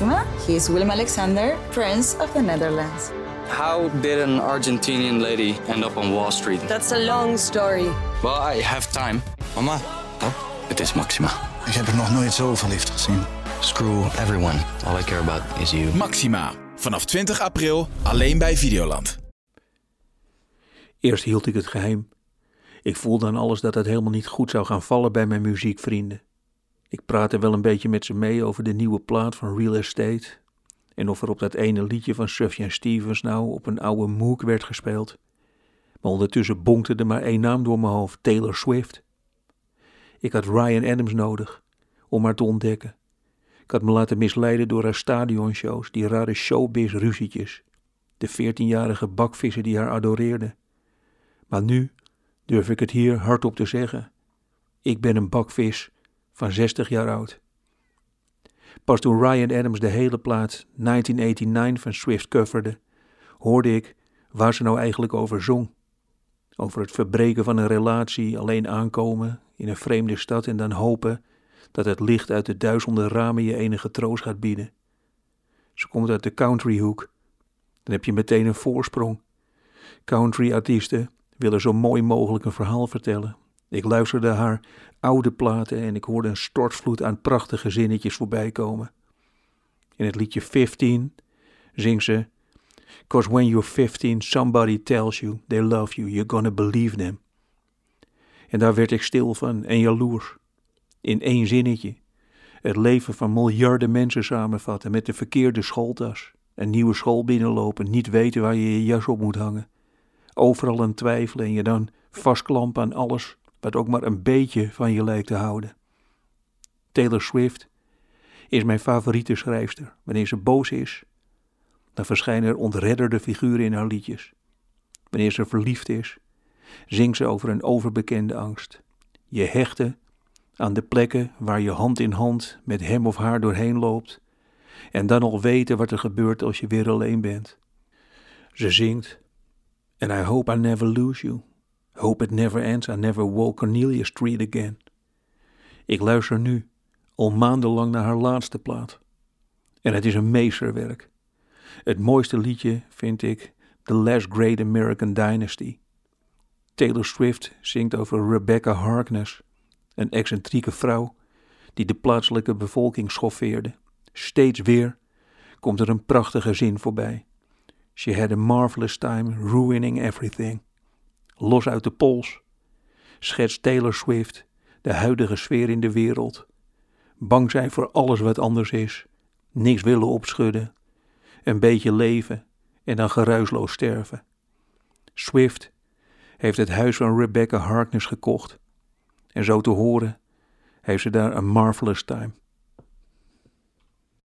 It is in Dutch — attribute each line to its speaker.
Speaker 1: Maxima. He is Willem Alexander, Prince of the Netherlands.
Speaker 2: How did an Argentinian lady end up on Wall Street?
Speaker 3: That's a long story.
Speaker 2: Well, I have time.
Speaker 4: Mama,
Speaker 2: Het is Maxima.
Speaker 4: ik heb er nog nooit zo verliefd gezien.
Speaker 2: Screw everyone. All I care about is you.
Speaker 5: Maxima. Vanaf 20 april alleen bij Videoland.
Speaker 6: Eerst hield ik het geheim. Ik voelde aan alles dat het helemaal niet goed zou gaan vallen bij mijn muziekvrienden. Ik praatte wel een beetje met ze mee over de nieuwe plaat van Real Estate. En of er op dat ene liedje van Sufjan Stevens nou op een oude Moog werd gespeeld. Maar ondertussen bonkte er maar één naam door mijn hoofd: Taylor Swift. Ik had Ryan Adams nodig om haar te ontdekken. Ik had me laten misleiden door haar stadionshows, die rare showbiz-ruzietjes. De veertienjarige bakvissen die haar adoreerden. Maar nu durf ik het hier hardop te zeggen. Ik ben een bakvis van 60 jaar oud. Pas toen Ryan Adams de hele plaat 1989 van Swift coverde, hoorde ik waar ze nou eigenlijk over zong. Over het verbreken van een relatie, alleen aankomen in een vreemde stad en dan hopen dat het licht uit de duizenden ramen je enige troost gaat bieden. Ze komt uit de countryhoek. Dan heb je meteen een voorsprong. Country-artiesten willen zo mooi mogelijk een verhaal vertellen. Ik luisterde haar oude platen en ik hoorde een stortvloed aan prachtige zinnetjes voorbij komen. In het liedje 15 zingt ze: Cause when you're 15, somebody tells you they love you, you're gonna believe them. En daar werd ik stil van en jaloers. In één zinnetje. Het leven van miljarden mensen samenvatten met de verkeerde schooltas. Een nieuwe school binnenlopen, niet weten waar je je jas op moet hangen. Overal aan twijfelen en je dan vastklampen aan alles wat ook maar een beetje van je lijkt te houden. Taylor Swift is mijn favoriete schrijfster. Wanneer ze boos is, dan verschijnen er ontredderde figuren in haar liedjes. Wanneer ze verliefd is, zingt ze over een overbekende angst. Je hechten aan de plekken waar je hand in hand met hem of haar doorheen loopt en dan al weten wat er gebeurt als je weer alleen bent. Ze zingt And I hope I never lose you. Hope it never ends. I never walk Cornelia Street again. Ik luister nu al maandenlang naar haar laatste plaat. En het is een meesterwerk. Het mooiste liedje vind ik The Last Great American Dynasty. Taylor Swift zingt over Rebecca Harkness, een excentrieke vrouw die de plaatselijke bevolking schoffeerde. Steeds weer komt er een prachtige zin voorbij. She had a marvelous time ruining everything. Los uit de pols schetst Taylor Swift de huidige sfeer in de wereld. Bang zijn voor alles wat anders is, niks willen opschudden, een beetje leven en dan geruisloos sterven. Swift heeft het huis van Rebecca Harkness gekocht en zo te horen heeft ze daar een marvelous time.